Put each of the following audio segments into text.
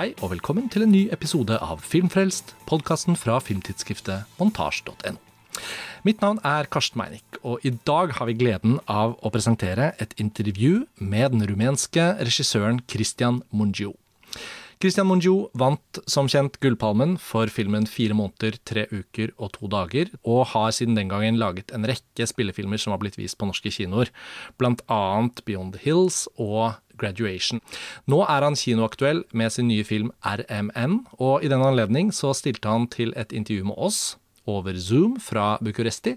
Hei og velkommen til en ny episode av Filmfrelst, podkasten fra filmtidsskriftet montasj.no. Mitt navn er Karsten Meinick, og i dag har vi gleden av å presentere et intervju med den rumenske regissøren Christian Mungiu. Christian Monjou vant som kjent Gullpalmen for filmen Fire måneder, tre uker og to dager, og har siden den gangen laget en rekke spillefilmer som har blitt vist på norske kinoer, annet Beyond the Hills og Graduation. Nå er han kinoaktuell med sin nye film RMN, og i den anledning så stilte han til et intervju med oss over Zoom fra Bucuresti.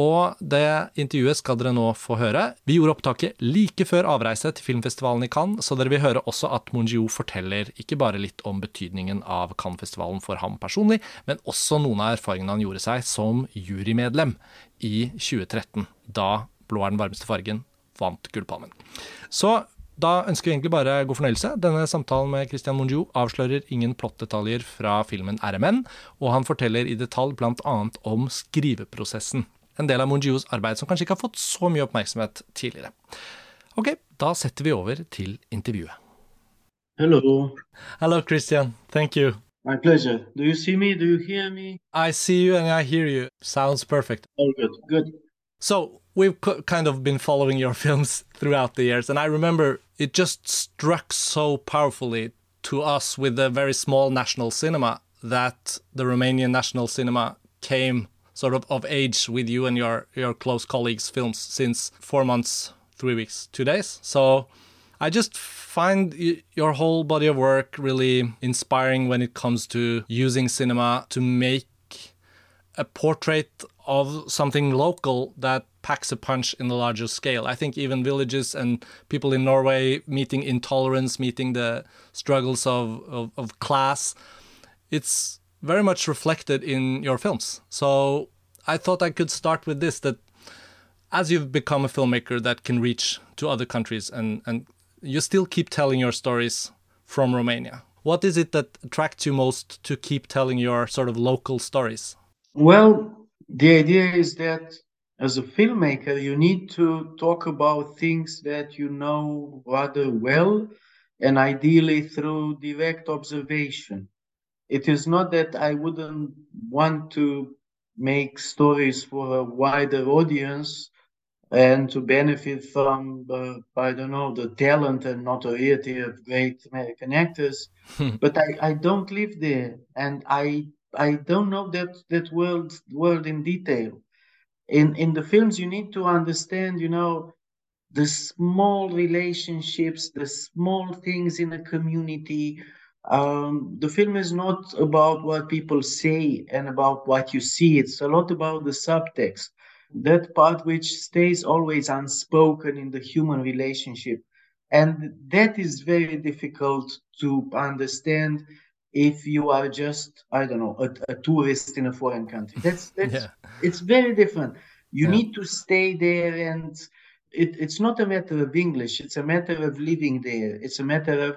Og det intervjuet skal dere nå få høre. Vi gjorde opptaket like før avreise til filmfestivalen i Cannes, så dere vil høre også at Mongiu forteller ikke bare litt om betydningen av Cannes-festivalen for ham personlig, men også noen av erfaringene han gjorde seg som jurymedlem i 2013, da Blå er den varmeste fargen vant Gullpalmen. Så da ønsker vi egentlig bare god fornøyelse. Denne samtalen med Christian Mongiu avslører ingen plottdetaljer fra filmen RMN, og han forteller i detalj bl.a. om skriveprosessen. En del av Mongius arbeid som kanskje ikke har fått så mye oppmerksomhet tidligere. Ok, da setter vi over til intervjuet. Hello. Hello, Christian. Thank you. My pleasure. Do you see me? Do you hear me? I see you and I hear you. Sounds perfect. All good. Good. So, we've kind of been following your films throughout the years, and I remember it just struck so powerfully to us with the very small national cinema that the Romanian national cinema came sort of of age with you and your your close colleagues' films since four months, three weeks, two days. So I just find your whole body of work really inspiring when it comes to using cinema to make a portrait of something local that packs a punch in the larger scale. I think even villages and people in Norway meeting intolerance, meeting the struggles of, of, of class, it's very much reflected in your films. So I thought I could start with this that as you've become a filmmaker that can reach to other countries and, and you still keep telling your stories from Romania. What is it that attracts you most to keep telling your sort of local stories? Well, the idea is that as a filmmaker, you need to talk about things that you know rather well and ideally through direct observation. It is not that I wouldn't want to make stories for a wider audience and to benefit from, uh, I don't know, the talent and notoriety of great American actors, but I, I don't live there and I I don't know that that world world in detail. In in the films you need to understand you know the small relationships the small things in a community um, the film is not about what people say and about what you see. It's a lot about the subtext. That part which stays always unspoken in the human relationship. And that is very difficult to understand if you are just i don't know a, a tourist in a foreign country. That's that's yeah. it's very different. You yeah. need to stay there and it, it's not a matter of english. It's a matter of living there. It's a matter of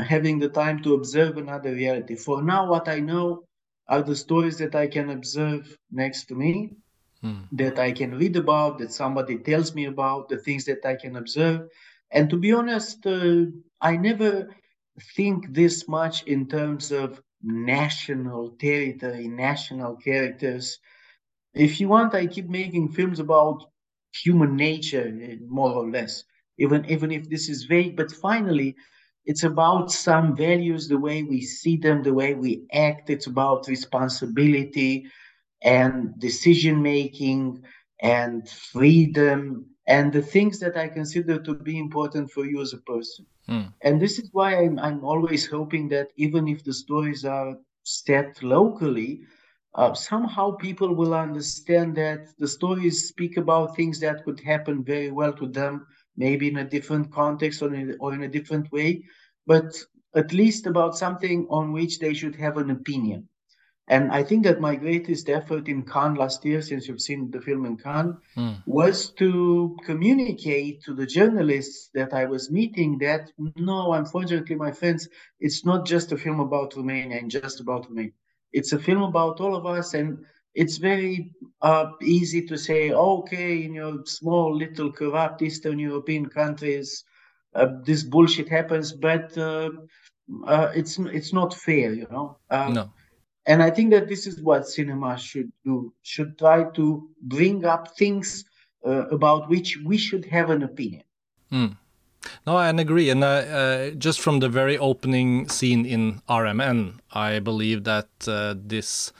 having the time to observe another reality for now what i know are the stories that i can observe next to me hmm. that i can read about that somebody tells me about the things that i can observe and to be honest uh, i never think this much in terms of national territory, national characters. If you want, I keep making films about human nature, more or less, even even if this is vague. But finally, it's about some values, the way we see them, the way we act. It's about responsibility and decision making and freedom and the things that I consider to be important for you as a person. Mm. And this is why I'm, I'm always hoping that even if the stories are set locally, uh, somehow people will understand that the stories speak about things that could happen very well to them, maybe in a different context or in, or in a different way, but at least about something on which they should have an opinion. And I think that my greatest effort in Cannes last year, since you've seen the film in Cannes, mm. was to communicate to the journalists that I was meeting that no, unfortunately, my friends, it's not just a film about Romania and just about Romania. It's a film about all of us, and it's very uh, easy to say, okay, in your small, little, corrupt Eastern European countries, this bullshit happens, but uh, uh, it's it's not fair, you know. Um, no. And I think that this is what cinema should do. Should try to bring up things uh, about which we should have an opinion. Mm. No, I agree. And uh, uh, just from the very opening scene in RMN, I believe that uh, this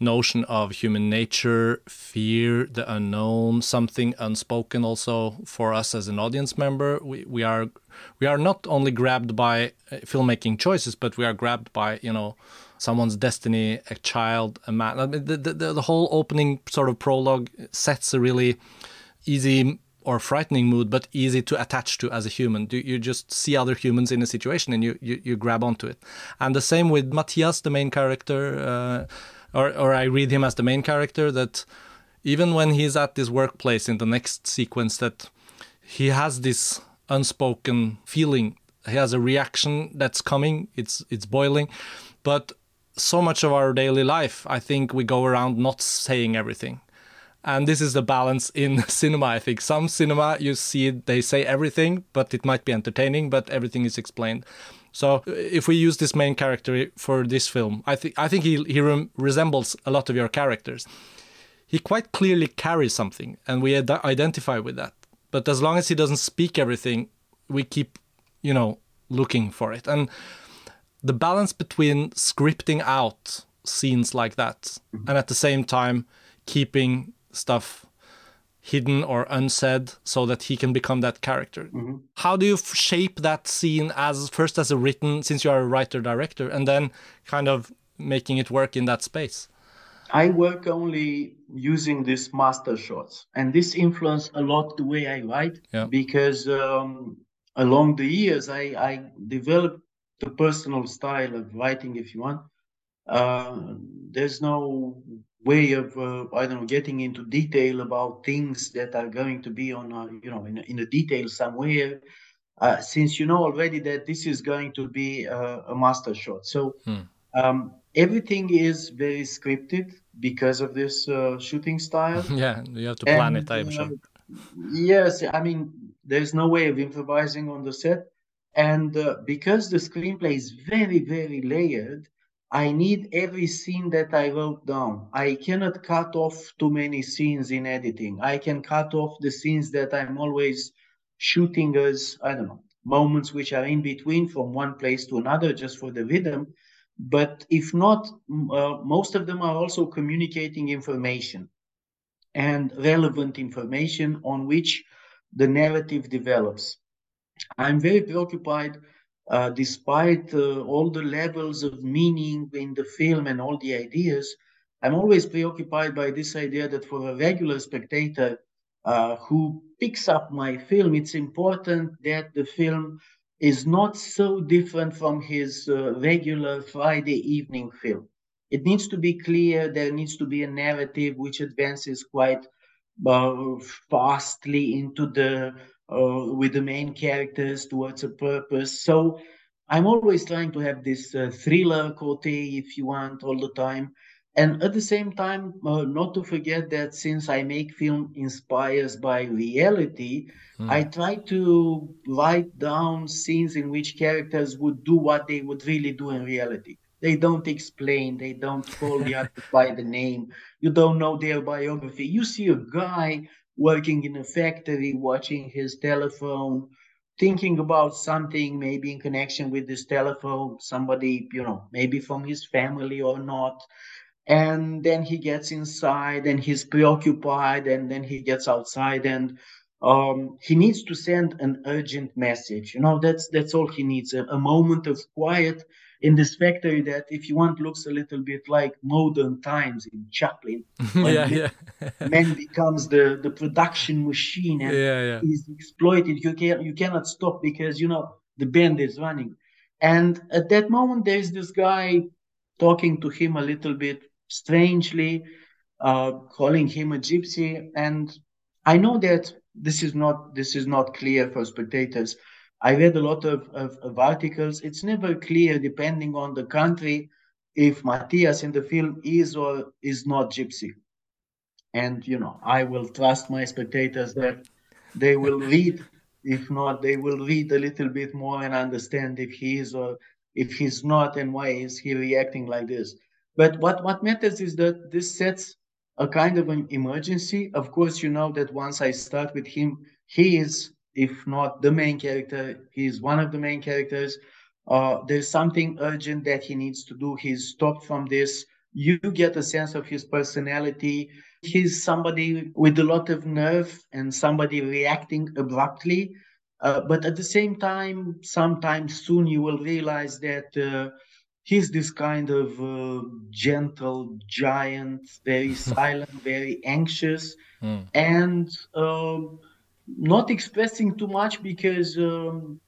notion of human nature, fear, the unknown, something unspoken also for us as an audience member. We, we are we are not only grabbed by uh, filmmaking choices, but we are grabbed by, you know, someone's destiny, a child, a man. The, the, the whole opening sort of prologue sets a really easy or frightening mood, but easy to attach to as a human. You just see other humans in a situation and you, you, you grab onto it. And the same with Matthias, the main character. Uh, or or I read him as the main character that even when he's at this workplace in the next sequence that he has this unspoken feeling. He has a reaction that's coming. It's it's boiling. But so much of our daily life i think we go around not saying everything and this is the balance in cinema i think some cinema you see they say everything but it might be entertaining but everything is explained so if we use this main character for this film, I think I think he he re resembles a lot of your characters. He quite clearly carries something, and we ad identify with that. But as long as he doesn't speak everything, we keep, you know, looking for it. And the balance between scripting out scenes like that mm -hmm. and at the same time keeping stuff hidden or unsaid so that he can become that character. Mm -hmm. How do you shape that scene as first as a written since you are a writer director and then kind of making it work in that space? I work only using these master shots and this influenced a lot the way I write yeah. because um, along the years I, I developed the personal style of writing if you want. Uh, there's no way of uh, I don't know getting into detail about things that are going to be on a, you know in in a detail somewhere. Uh, since you know already that this is going to be a, a master shot, so hmm. um, everything is very scripted because of this uh, shooting style. yeah, you have to plan and, it. I'm sure. Uh, yes, I mean there's no way of improvising on the set, and uh, because the screenplay is very very layered I need every scene that I wrote down. I cannot cut off too many scenes in editing. I can cut off the scenes that I'm always shooting as, I don't know, moments which are in between from one place to another just for the rhythm. But if not, uh, most of them are also communicating information and relevant information on which the narrative develops. I'm very preoccupied uh, despite uh, all the levels of meaning in the film and all the ideas, I'm always preoccupied by this idea that for a regular spectator uh, who picks up my film, it's important that the film is not so different from his uh, regular Friday evening film. It needs to be clear, there needs to be a narrative which advances quite uh, fastly into the with the main characters towards a purpose. So I'm always trying to have this uh, thriller cote, if you want, all the time. And at the same time, uh, not to forget that since I make film inspired by reality, mm. I try to write down scenes in which characters would do what they would really do in reality. They don't explain, they don't call the other by the name, you don't know their biography. You see a guy working in a factory, watching his telephone, thinking about something maybe in connection with this telephone, somebody, you know, maybe from his family or not. And then he gets inside and he's preoccupied, and then he gets outside and um, he needs to send an urgent message. You know, that's that's all he needs a, a moment of quiet in this factory that, if you want, looks a little bit like modern times in Chaplin. yeah, yeah. man becomes the, the production machine and yeah, yeah. is exploited. You can you cannot stop because you know the band is running. And at that moment, there's this guy talking to him a little bit strangely, uh, calling him a gypsy. And I know that this is not this is not clear for spectators I read a lot of, of, of, articles. It's never clear, depending on the country, if Matthias in the film is or is not gypsy. And, you know, I will trust my spectators that they will read. If not, they will read a little bit more and understand if he is or if he's not and why is he reacting like this. But what, what matters is that this sets a kind of an emergency. Of course, you know that once I start with him, he is, if not the main character, he is one of the main characters. Uh, there's something urgent that he needs to do. He's stopped from this. You get a sense of his personality. He's somebody with a lot of nerve and somebody reacting abruptly. Uh, but at the same time, sometime soon you will realize that uh, he's this kind of uh, gentle giant, very silent, very anxious, mm. and um, not expressing too much because. Um,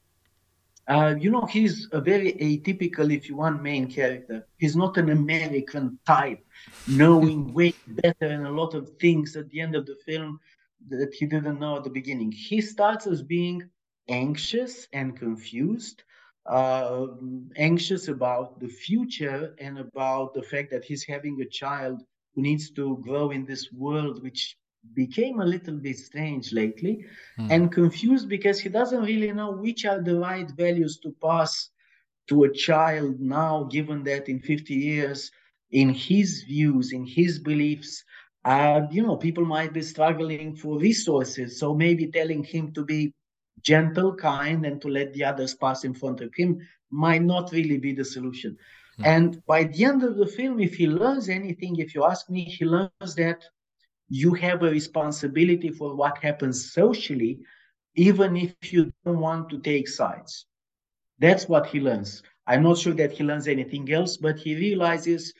uh, you know, he's a very atypical, if you want, main character. He's not an American type, knowing way better and a lot of things at the end of the film that he didn't know at the beginning. He starts as being anxious and confused, uh, anxious about the future and about the fact that he's having a child who needs to grow in this world which became a little bit strange lately mm. and confused because he doesn't really know which are the right values to pass to a child now given that in 50 years in his views in his beliefs uh, you know people might be struggling for resources so maybe telling him to be gentle, kind, and to let the others pass in front of him might not really be the solution. Mm. And by the end of the film, if he learns anything, if you ask me, he learns that you have a responsibility for what happens socially, even if you don't want to take sides. That's what he learns. I'm not sure that he learns anything else, but he realizes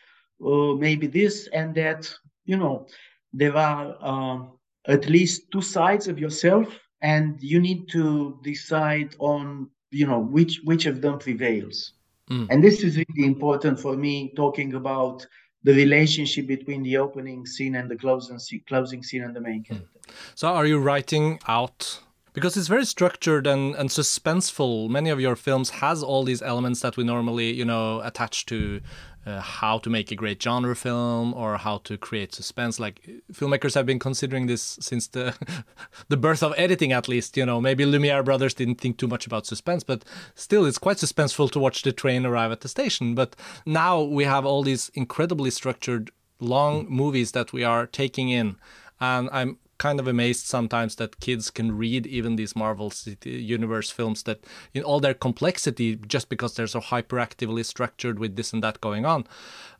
uh, maybe this and that, you know, there are uh, at least two sides of yourself and you need to decide on you know which which of them prevails mm. and this is really important for me talking about the relationship between the opening scene and the closing scene, closing scene and the main mm. character so are you writing out because it's very structured and, and suspenseful many of your films has all these elements that we normally you know attach to uh, how to make a great genre film or how to create suspense. Like filmmakers have been considering this since the the birth of editing, at least. You know, maybe Lumiere brothers didn't think too much about suspense, but still, it's quite suspenseful to watch the train arrive at the station. But now we have all these incredibly structured long movies that we are taking in, and I'm kind of amazed sometimes that kids can read even these Marvel Universe films that in all their complexity, just because they're so hyperactively structured with this and that going on.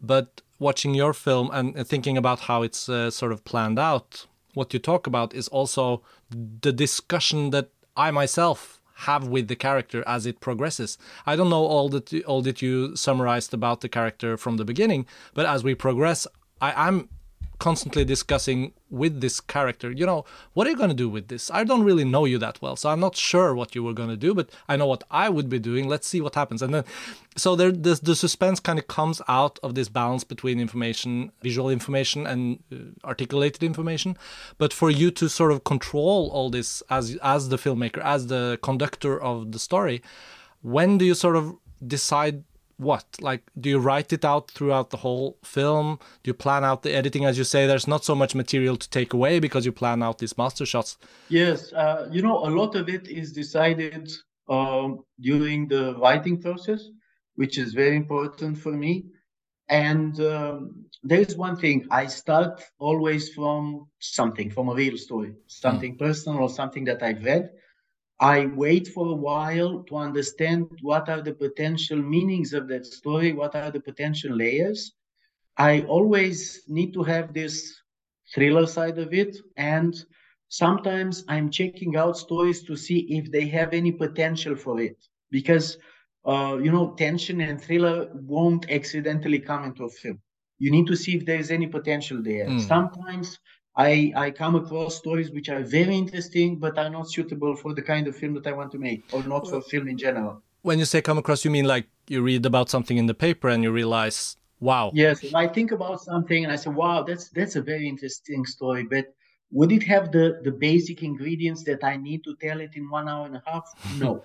But watching your film and thinking about how it's uh, sort of planned out, what you talk about is also the discussion that I myself have with the character as it progresses. I don't know all that all that you summarized about the character from the beginning, but as we progress, I, I'm constantly discussing with this character, you know, what are you going to do with this? I don't really know you that well, so I'm not sure what you were going to do, but I know what I would be doing. Let's see what happens. And then, so there, the, the suspense kind of comes out of this balance between information, visual information, and uh, articulated information. But for you to sort of control all this as as the filmmaker, as the conductor of the story, when do you sort of decide what? Like, do you write it out throughout the whole film? Do you plan out the editing? As you say, there's not so much material to take away because you plan out these master shots. Yes, uh, you know, a lot of it is decided um, during the writing process, which is very important for me. And um, there is one thing I start always from something, from a real story, something mm. personal or something that I've read I wait for a while to understand what are the potential meanings of that story, what are the potential layers. I always need to have this thriller side of it. And sometimes I'm checking out stories to see if they have any potential for it. Because, uh, you know, tension and thriller won't accidentally come into a film. You need to see if there is any potential there. Mm. Sometimes I, I come across stories which are very interesting, but are not suitable for the kind of film that I want to make, or not for film in general. When you say come across, you mean like you read about something in the paper and you realize, wow. Yes, I think about something and I say, wow, that's that's a very interesting story, but would it have the the basic ingredients that I need to tell it in one hour and a half? No.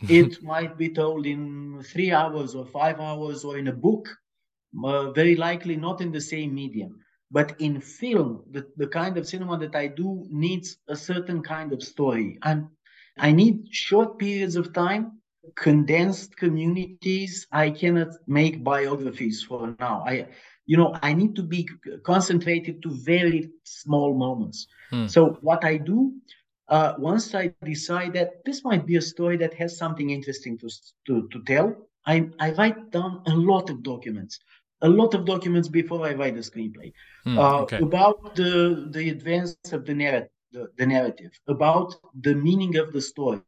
it might be told in three hours or five hours or in a book, uh, very likely not in the same medium. But in film, the, the kind of cinema that I do needs a certain kind of story. And I need short periods of time condensed communities, I cannot make biographies for now. I, you know, I need to be concentrated to very small moments. Hmm. So what I do, uh, once I decide that this might be a story that has something interesting to to, to tell, I, I write down a lot of documents, a lot of documents before I write the screenplay hmm, uh, okay. about the the advance of the narrative, the, the narrative, about the meaning of the story.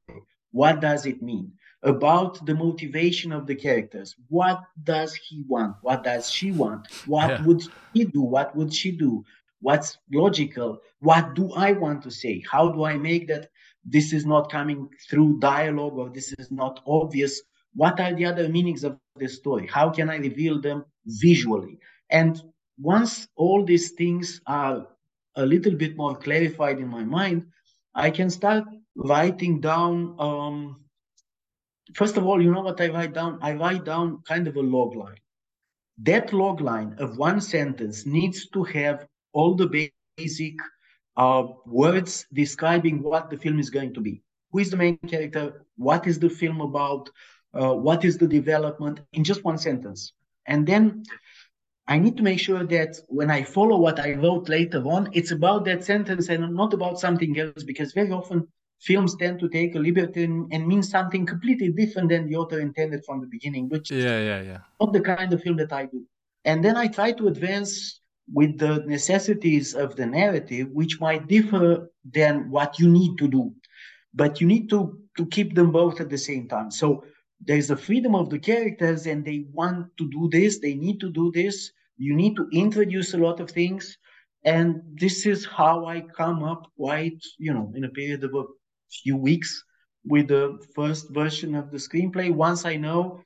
What does it mean? About the motivation of the characters. What does he want? What does she want? What yeah. would he do? What would she do? What's logical? What do I want to say? How do I make that this is not coming through dialogue or this is not obvious what are the other meanings of the story? How can I reveal them visually? And once all these things are a little bit more clarified in my mind, I can start writing down. Um, first of all, you know what I write down? I write down kind of a log line. That log line of one sentence needs to have all the basic uh, words describing what the film is going to be. Who is the main character? What is the film about? Uh, what is the development in just one sentence. And then I need to make sure that when I follow what I wrote later on, it's about that sentence and not about something else, because very often films tend to take a liberty and, and mean something completely different than the author intended from the beginning, which yeah, yeah, yeah. not the kind of film that I do. And then I try to advance with the necessities of the narrative, which might differ than what you need to do. But you need to to keep them both at the same time. So there's a freedom of the characters and they want to do this they need to do this you need to introduce a lot of things and this is how i come up quite you know in a period of a few weeks with the first version of the screenplay once i know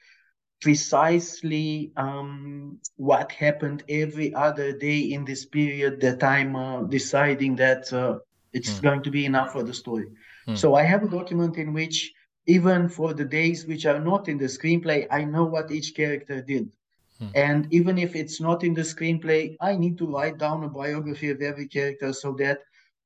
precisely um, what happened every other day in this period that i'm uh, deciding that uh, it's mm. going to be enough for the story mm. so i have a document in which even for the days which are not in the screenplay, I know what each character did. Hmm. And even if it's not in the screenplay, I need to write down a biography of every character so that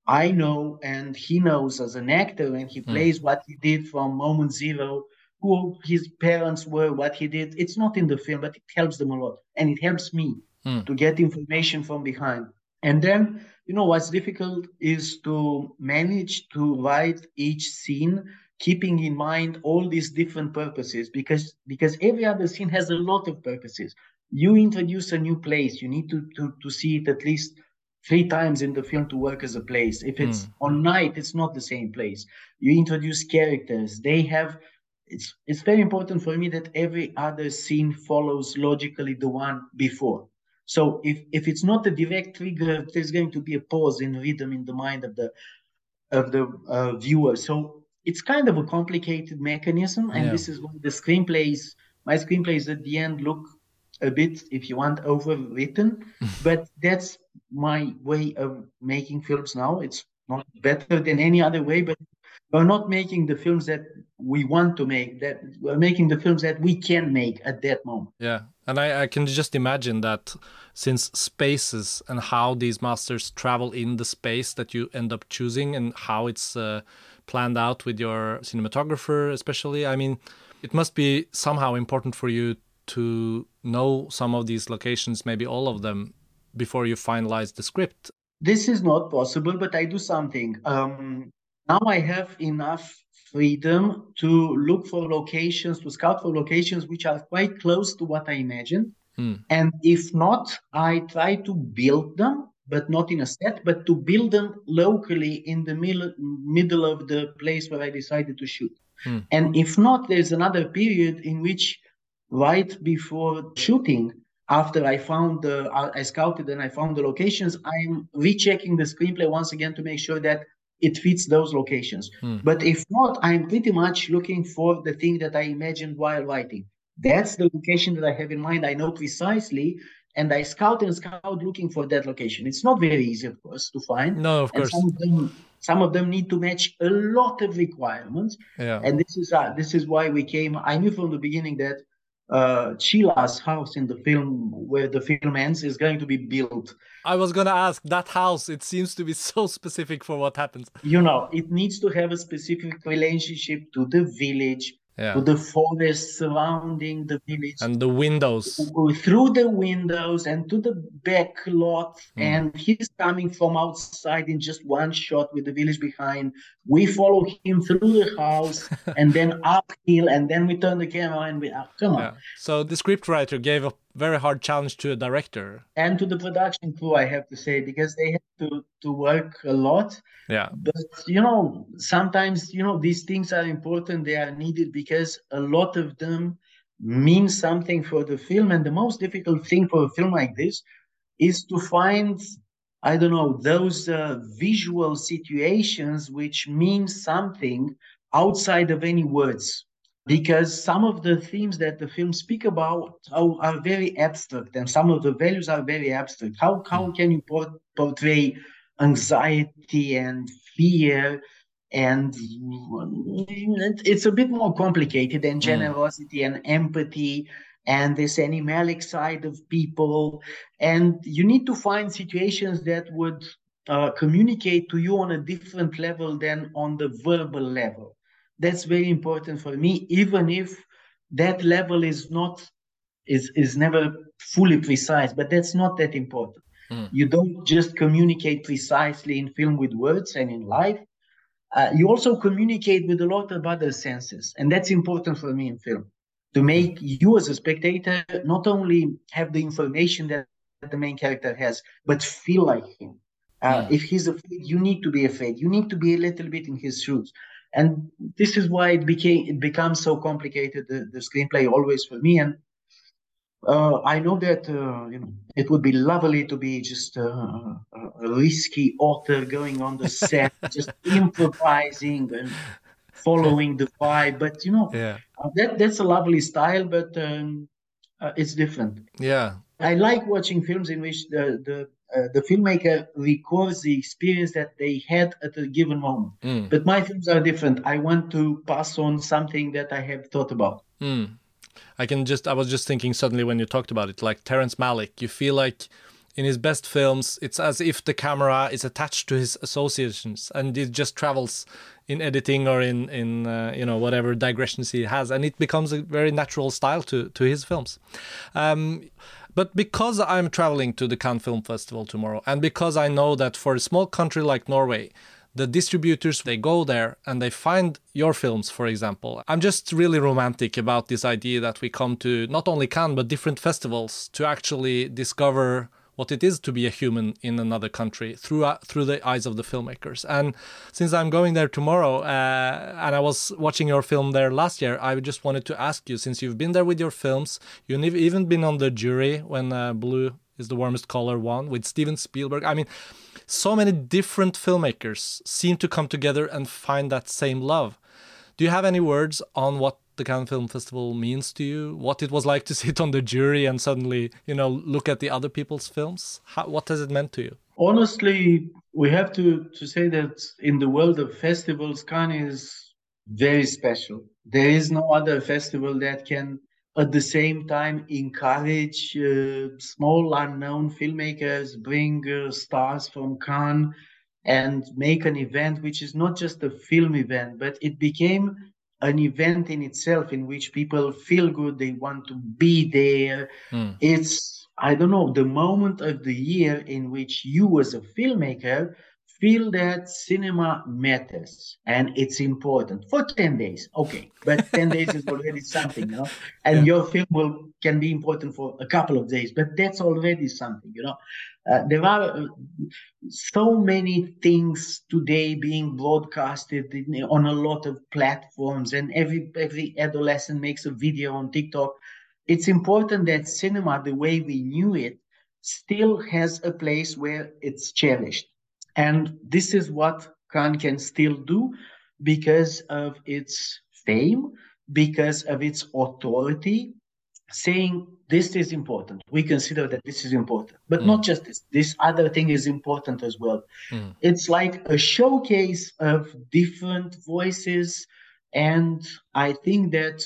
I know and he knows as an actor and he hmm. plays what he did from moment zero, who his parents were, what he did. It's not in the film, but it helps them a lot. And it helps me hmm. to get information from behind. And then, you know, what's difficult is to manage to write each scene keeping in mind all these different purposes because because every other scene has a lot of purposes. You introduce a new place you need to to, to see it at least three times in the film to work as a place. If it's mm. on night it's not the same place. You introduce characters. They have it's it's very important for me that every other scene follows logically the one before. So if if it's not a direct trigger there's going to be a pause in rhythm in the mind of the of the uh, viewer. So it's kind of a complicated mechanism, and yeah. this is why the screenplays, my screenplays at the end look a bit, if you want, overwritten. but that's my way of making films now. It's not better than any other way, but we're not making the films that we want to make. That we're making the films that we can make at that moment. Yeah, and I, I can just imagine that since spaces and how these masters travel in the space that you end up choosing and how it's. Uh, planned out with your cinematographer, especially? I mean, it must be somehow important for you to know some of these locations, maybe all of them, before you finalize the script. This is not possible, but I do something. Um, now I have enough freedom to look for locations, to scout for locations which are quite close to what I imagine. Hmm. And if not, I try to build them but not in a set, but to build them locally in the middle, middle of the place where I decided to shoot. Hmm. And if not, there's another period in which, right before shooting, after I found the, I scouted and I found the locations, I'm rechecking the screenplay once again to make sure that it fits those locations. Hmm. But if not, I'm pretty much looking for the thing that I imagined while writing. That's the location that I have in mind. I know precisely and I scout and scout looking for that location. It's not very easy, of course, to find. No, of course. Some of, them, some of them need to match a lot of requirements. Yeah. And this is uh, this is why we came. I knew from the beginning that uh, Csilla's house in the film, where the film ends, is going to be built. I was gonna ask that house. It seems to be so specific for what happens. You know, it needs to have a specific relationship to the village, yeah. to the forest surrounding the village and the windows through the windows and to the back lot mm. and he's coming from outside in just one shot with the village behind we follow him through the house and then uphill and then we turn the camera and we uh, come on yeah. so the scriptwriter gave a very hard challenge to a director. And to the production crew i have to say because they have to to work a lot. Yeah. But you know sometimes you know these things are important. They are needed because a lot of them mean something for the film. And the most difficult thing for a film like this is to find i don't know those uh, visual situations which mean something outside of any words because some of the themes that the film speak about are, are very abstract and some of the values are very abstract how, how hmm. can you portray anxiety and fear and it's a bit more complicated than hmm. generosity mm. and empathy and this animalic side of people and you need to find situations that would uh, communicate to you on a different level than on the verbal level that's very important for me even if that level is not is is never fully precise but that's not that important. Mm. you don't just communicate precisely in film with words and in life. Uh, you also communicate with a lot of other senses and that's important for me in film. To make you as a spectator not only have the information that the main character has but feel like him. Uh, mm. if he's afraid you need to be afraid. You need to be a little bit in his shoes and this is why it became it becomes so complicated the, the screenplay always for me and uh, I know that uh, you know, it would be lovely to be just uh, a risky author going on the set, just improvising and following the vibe. But you know, yeah. Uh, that that's a lovely style, but um, uh, it's different. Yeah, I like watching films in which the the uh, the filmmaker records the experience that they had at a given moment. Mm. But my films are different. I want to pass on something that I have thought about. Mm. I can just I was just thinking suddenly when you talked about it, like Terrence Malick, you feel like in his best films, it's as if the camera is attached to his associations and it just travels in editing or in in uh, you know whatever digressions he has, and it becomes a very natural style to to his films. Um, but because I'm traveling to the Cannes Film Festival tomorrow, and because I know that for a small country like Norway, the distributors they go there and they find your films for example. I'm just really romantic about this idea that we come to not only cannes but different festivals to actually discover what it is to be a human in another country through uh, through the eyes of the filmmakers. And since I'm going there tomorrow, uh, and I was watching your film there last year, I just wanted to ask you, since you've been there with your films, you've even been on the jury when uh, Blue is the warmest color won with Steven Spielberg. I mean, so many different filmmakers seem to come together and find that same love. Do you have any words on what the Cannes Film Festival means to you? What it was like to sit on the jury and suddenly, you know, look at the other people's films? How, what has it meant to you? Honestly, we have to, to say that in the world of festivals, Cannes is very special. There is no other festival that can, at the same time, encourage uh, small unknown filmmakers, bring uh, stars from Cannes, and make an event which is not just a film event, but it became an event in itself in which people feel good, they want to be there. Mm. It's, I don't know, the moment of the year in which you, as a filmmaker, feel that cinema matters and it's important for 10 days. Okay but 10 days is already something you know? And yeah. your film will can be important for a couple of days but that's already something you know? Uh, there are uh, so many things today being broadcasted in, on a lot of platforms and every every adolescent makes a video on tiktok. It's important that cinema the way we knew it still has a place where it's cherished and this is what Cannes can still do because of its fame, because of its authority, saying this is important. We consider that this is important, but mm. not just this. This other thing is important as well. Mm. It's like a showcase of different voices. And I think that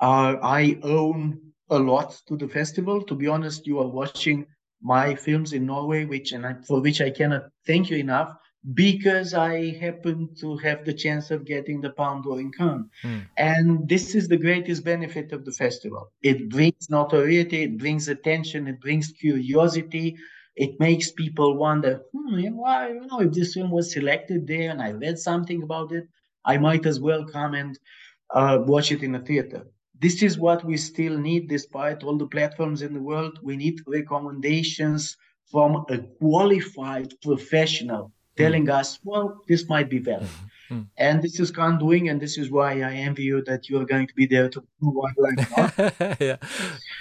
uh, I own a lot to the festival. To be honest, you are watching my films in Norway, which and I, for which I cannot thank you enough. because I happen to have the chance of getting the Palme d'Or in Cannes. Mm. And this is the greatest benefit of the festival. It brings notoriety, it brings attention, it brings curiosity. It makes people wonder, hmm, why, you know, if this film was selected there and I read something about it, I might as well come and uh, watch it in a theater. This is what we still need, despite all the platforms in the world. We need recommendations from a qualified professional telling mm. us, well, this might be valid. Mm. And this is Cannes doing, and this is why I envy you that you are going to be there to do what like yeah,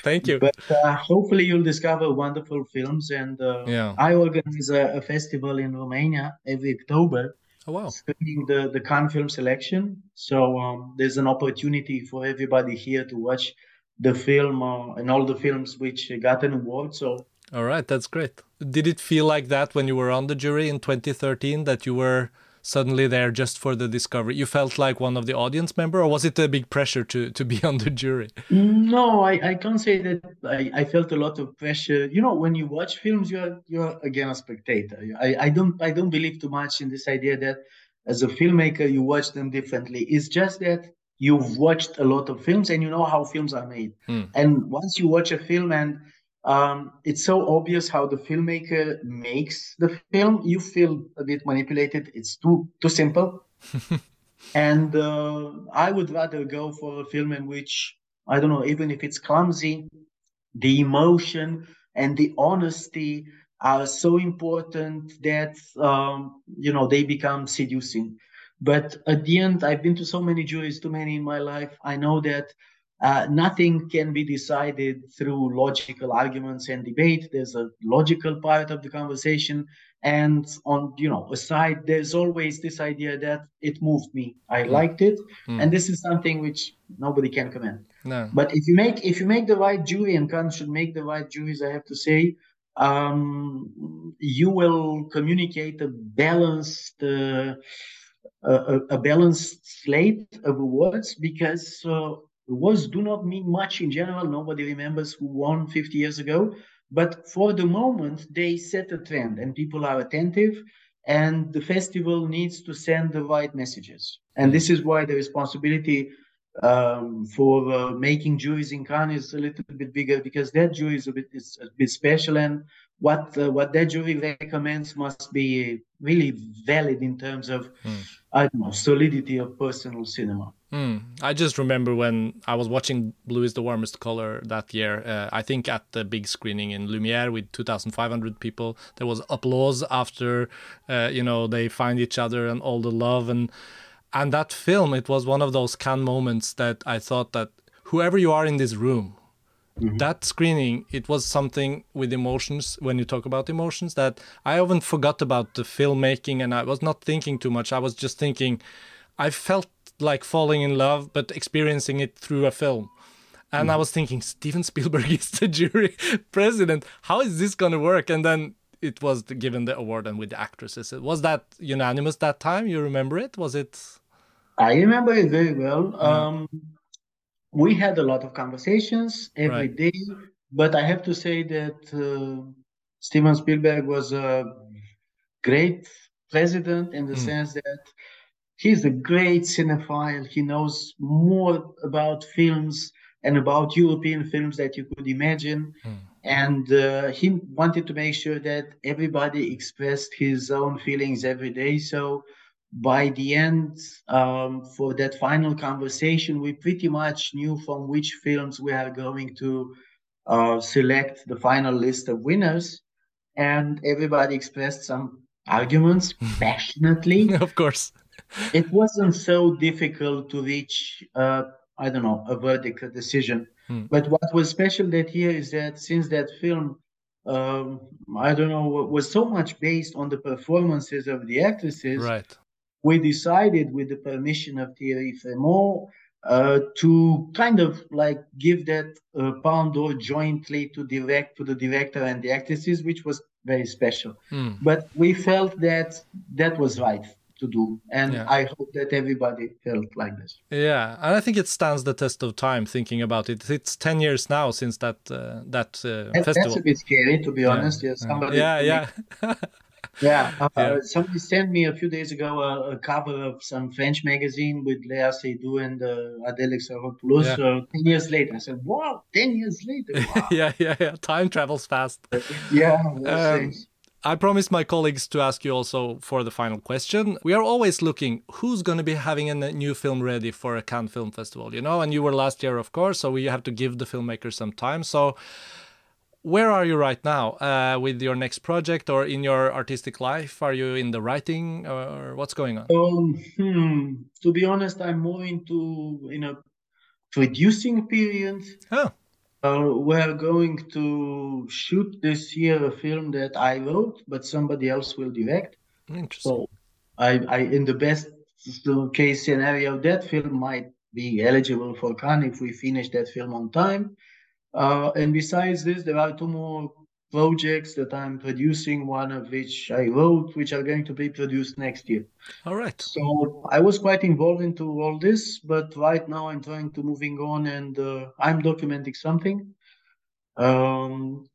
thank you. But uh, hopefully you'll discover wonderful films. And uh, yeah. I organize a, a, festival in Romania every October. Oh, wow. Screening the, the Cannes film selection. So um, there's an opportunity for everybody here to watch the film uh, and all the films which got an award. So all right, that's great. Did it feel like that when you were on the jury in 2013 that you were suddenly there just for the discovery? You felt like one of the audience member, or was it a big pressure to to be on the jury? No, I, I can't say that. I, I felt a lot of pressure. You know, when you watch films, you're you're again a spectator. I, I don't I don't believe too much in this idea that as a filmmaker you watch them differently. It's just that you've watched a lot of films and you know how films are made. Hmm. And once you watch a film and um, it's so obvious how the filmmaker makes the film. You feel a bit manipulated. It's too too simple. and uh, I would rather go for a film in which I don't know, even if it's clumsy, the emotion and the honesty are so important that um, you know they become seducing. But at the end, I've been to so many juries, too many in my life. I know that uh, nothing can be decided through logical arguments and debate. There's a logical part of the conversation, and on you know aside, there's always this idea that it moved me. I mm. liked it, mm. and this is something which nobody can comment. No. But if you make if you make the right jury, and Cannes should make the right juries, I have to say, um, you will communicate a balanced. Uh, a, a, balanced slate of awards because uh, Awards do not mean much in general. Nobody remembers who won 50 years ago. But for the moment, they set a trend and people are attentive. And the festival needs to send the right messages. And this is why the responsibility um, for uh, making juries in Cannes is a little bit bigger because that jury is a bit, is a bit special. And what uh, what that jury recommends must be really valid in terms of mm. I don't know solidity of personal cinema. Mm. I just remember when I was watching Blue is the Warmest Color that year. Uh, I think at the big screening in Lumiere with 2,500 people, there was applause after, uh, you know, they find each other and all the love and and that film. It was one of those Cannes moments that I thought that whoever you are in this room, Mm-hmm. that screening it was something with emotions when you talk about emotions that i often forgot about the filmmaking and i was not thinking too much i was just thinking i felt like falling in love, but experiencing it through a film. And mm. I was thinking, Steven Spielberg is the jury president. How is this going to work? And then it was given the award and with the actresses. Was that unanimous that time? You remember it? Was it? I remember it very well. Mm. Um, we had a lot of conversations every right. day, but I have to say that uh, Steven Spielberg was a great president in the mm. sense that he's a great cinephile. He knows more about films and about European films that you could imagine. Mm. And uh, he wanted to make sure that everybody expressed his own feelings every day. So by the end, um, for that final conversation, we pretty much knew from which films we are going to uh, select the final list of winners. And everybody expressed some arguments passionately. of course it wasn't so difficult to reach, uh, I don't know, a verdict, a decision. Hmm. But what was special that year is that since that film, um, I don't know, was so much based on the performances of the actresses, right. we decided, with the permission of Thierry Frémaux, uh, to kind of like give that uh, Palme d'Or jointly to direct to the director and the actresses, which was very special. Hmm. But we felt that that was right to do and yeah. i hope that everybody felt like this yeah and i think it stands the test of time thinking about it it's 10 years now since that uh, that uh, festival that's a bit scary to be honest yeah somebody yeah yeah Yeah, uh, Yeah. somebody sent me a few days ago a, a cover of some French magazine with Léa Seydoux and uh, Adèle Exarchopoulos. Yeah. Uh, ten years later, I said, "Wow, ten years later! Wow. yeah, yeah, yeah. Time travels fast. yeah, Um. I promised my colleagues to ask you also for the final question. We are always looking who's going to be having a new film ready for a Cannes Film Festival, you know, and you were last year, of course, so we have to give the filmmakers some time. So, where are you right now uh, with your next project or in your artistic life? Are you in the writing or what's going on? Um, hmm, to be honest, I'm moving to in a producing period. Oh, Uh, we're going to shoot this year a film that I wrote, but somebody else will direct. interesting. So, I, I in the best case scenario, that film might be eligible for Cannes if we finish that film on time. Uh, and besides this, there are two more projects that I'm producing, one of which I wrote, which are going to be produced next year. All right. So I was quite involved into all this, but right now I'm trying to moving on and uh, I'm documenting something. Um,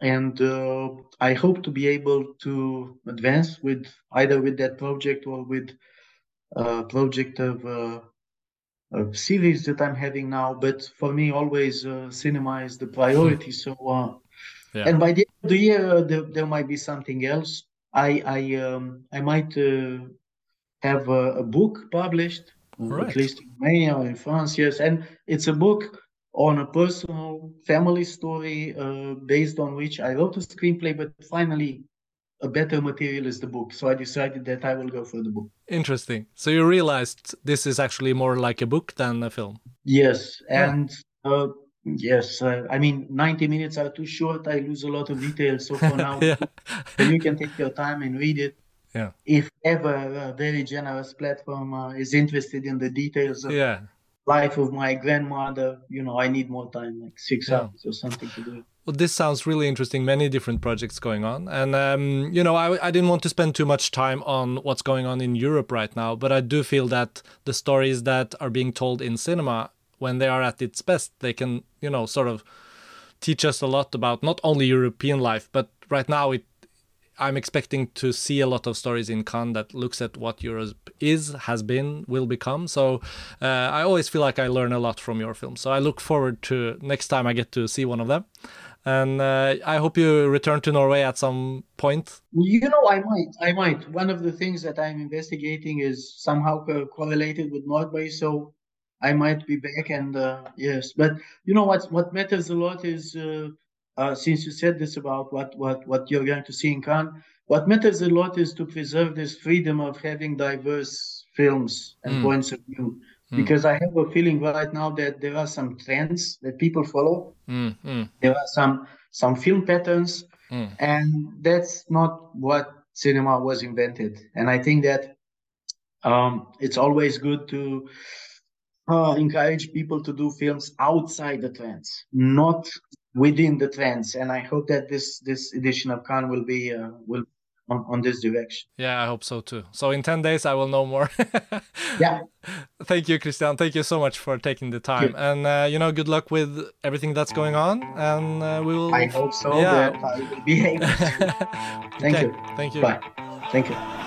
and uh, I hope to be able to advance with either with that project or with a project of uh, a series that I'm having now. But for me, always uh, cinema is the priority. So, uh, Yeah. and by the end of the year, uh, there, there might be something else. I I um, I might uh, have a, a book published, Right. at least in Romania or in France. Yes, and it's a book on a personal family story uh, based on which I wrote a screenplay, but finally. A better material is the book, so I decided that I will go for the book. Interesting. So you realized this is actually more like a book than a film. Yes, Yeah. and uh, yes, uh, I mean, 90 minutes are too short. I lose a lot of details. So for now, yeah. you can take your time and read it. Yeah. If ever a very generous platform uh, is interested in the details of Yeah. life of my grandmother, you know, I need more time, like six Yeah. hours or something to do it. Well, this sounds really interesting. Many different projects going on, and um, you know, I, I didn't want to spend too much time on what's going on in Europe right now, but I do feel that the stories that are being told in cinema, when they are at its best, they can, you know, sort of teach us a lot about not only European life, but right now it. I'm expecting to see a lot of stories in Cannes that looks at what Europe is, has been, will become. So uh, I always feel like I learn a lot from your films. So I look forward to next time I get to see one of them. And uh, I hope you return to Norway at some point. You know, I might, I might. One of the things that I'm investigating is somehow co- correlated with Norway, so I might be back. And uh, yes, but you know what? What matters a lot is, uh, uh, since you said this about what what what you're going to see in Cannes, what matters a lot is to preserve this freedom of having diverse films and Mm. points of view. Mm. Because I have a feeling right now that there are some trends that people follow. Mm, There are some some film patterns mm. and that's not what cinema was invented and i think that um, it's always good to uh, encourage people to do films outside the trends not within the trends and i hope that this this edition of Cannes will be uh, will on, on this direction Yeah, I hope so too. So in 10 days, I will know more. yeah Thank you, Cristian. Thank you so much for taking the time. And, uh, you know, good luck with everything that's going on. And uh, we will. i hope so Yeah. that i will be able to Thank Okay, you. Thank you. bye Thank you.